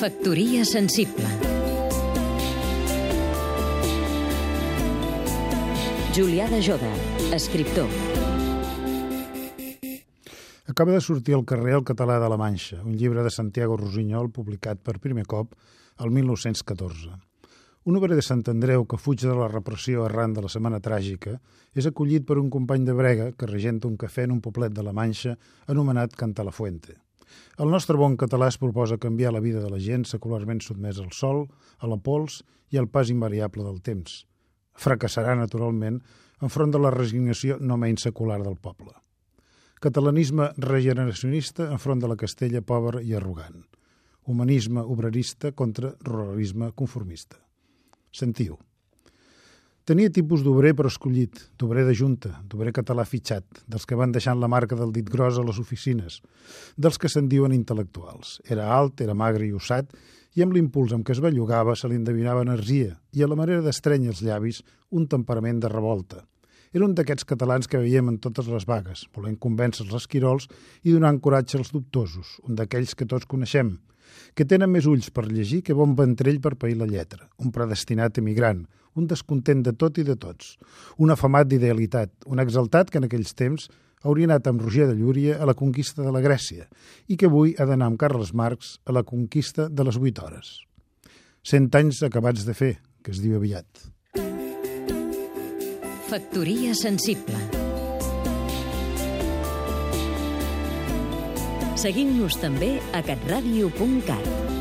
Factoria sensible Julià de Joda, escriptor Acaba de sortir al carrer El català de la Manxa, un llibre de Santiago Rosinyol publicat per primer cop el 1914. Un obrer de Sant Andreu que fuig de la repressió arran de la Setmana Tràgica és acollit per un company de brega que regenta un cafè en un poblet de la Manxa anomenat Cantalafuente. El nostre bon català es proposa canviar la vida de la gent secularment sotmesa al sol, a la pols i al pas invariable del temps. Fracassarà, naturalment, enfront de la resignació no menys secular del poble. Catalanisme regeneracionista enfront de la Castella pobra i arrogant. Humanisme obrerista contra ruralisme conformista. Sentiu. Tenia tipus d'obrer però escollit, d'obrer de junta, d'obrer català fitxat, dels que van deixant la marca del dit gros a les oficines, dels que se'n diuen intel·lectuals. Era alt, era magre i usat, i amb l'impuls amb què es bellugava se li endevinava energia i a la manera d'estrènyer els llavis un temperament de revolta. Era un d'aquests catalans que veiem en totes les vagues, volent convèncer els esquirols i donant coratge als dubtosos, un d'aquells que tots coneixem, que tenen més ulls per llegir que bon ventrell per pair la lletra, un predestinat emigrant, un descontent de tot i de tots, un afamat d'idealitat, un exaltat que en aquells temps hauria anat amb Roger de Llúria a la conquista de la Grècia i que avui ha d'anar amb Carles Marx a la conquista de les 8 hores. Cent anys acabats de fer, que es diu aviat. Factoria sensible Seguim-nos també a catradio.cat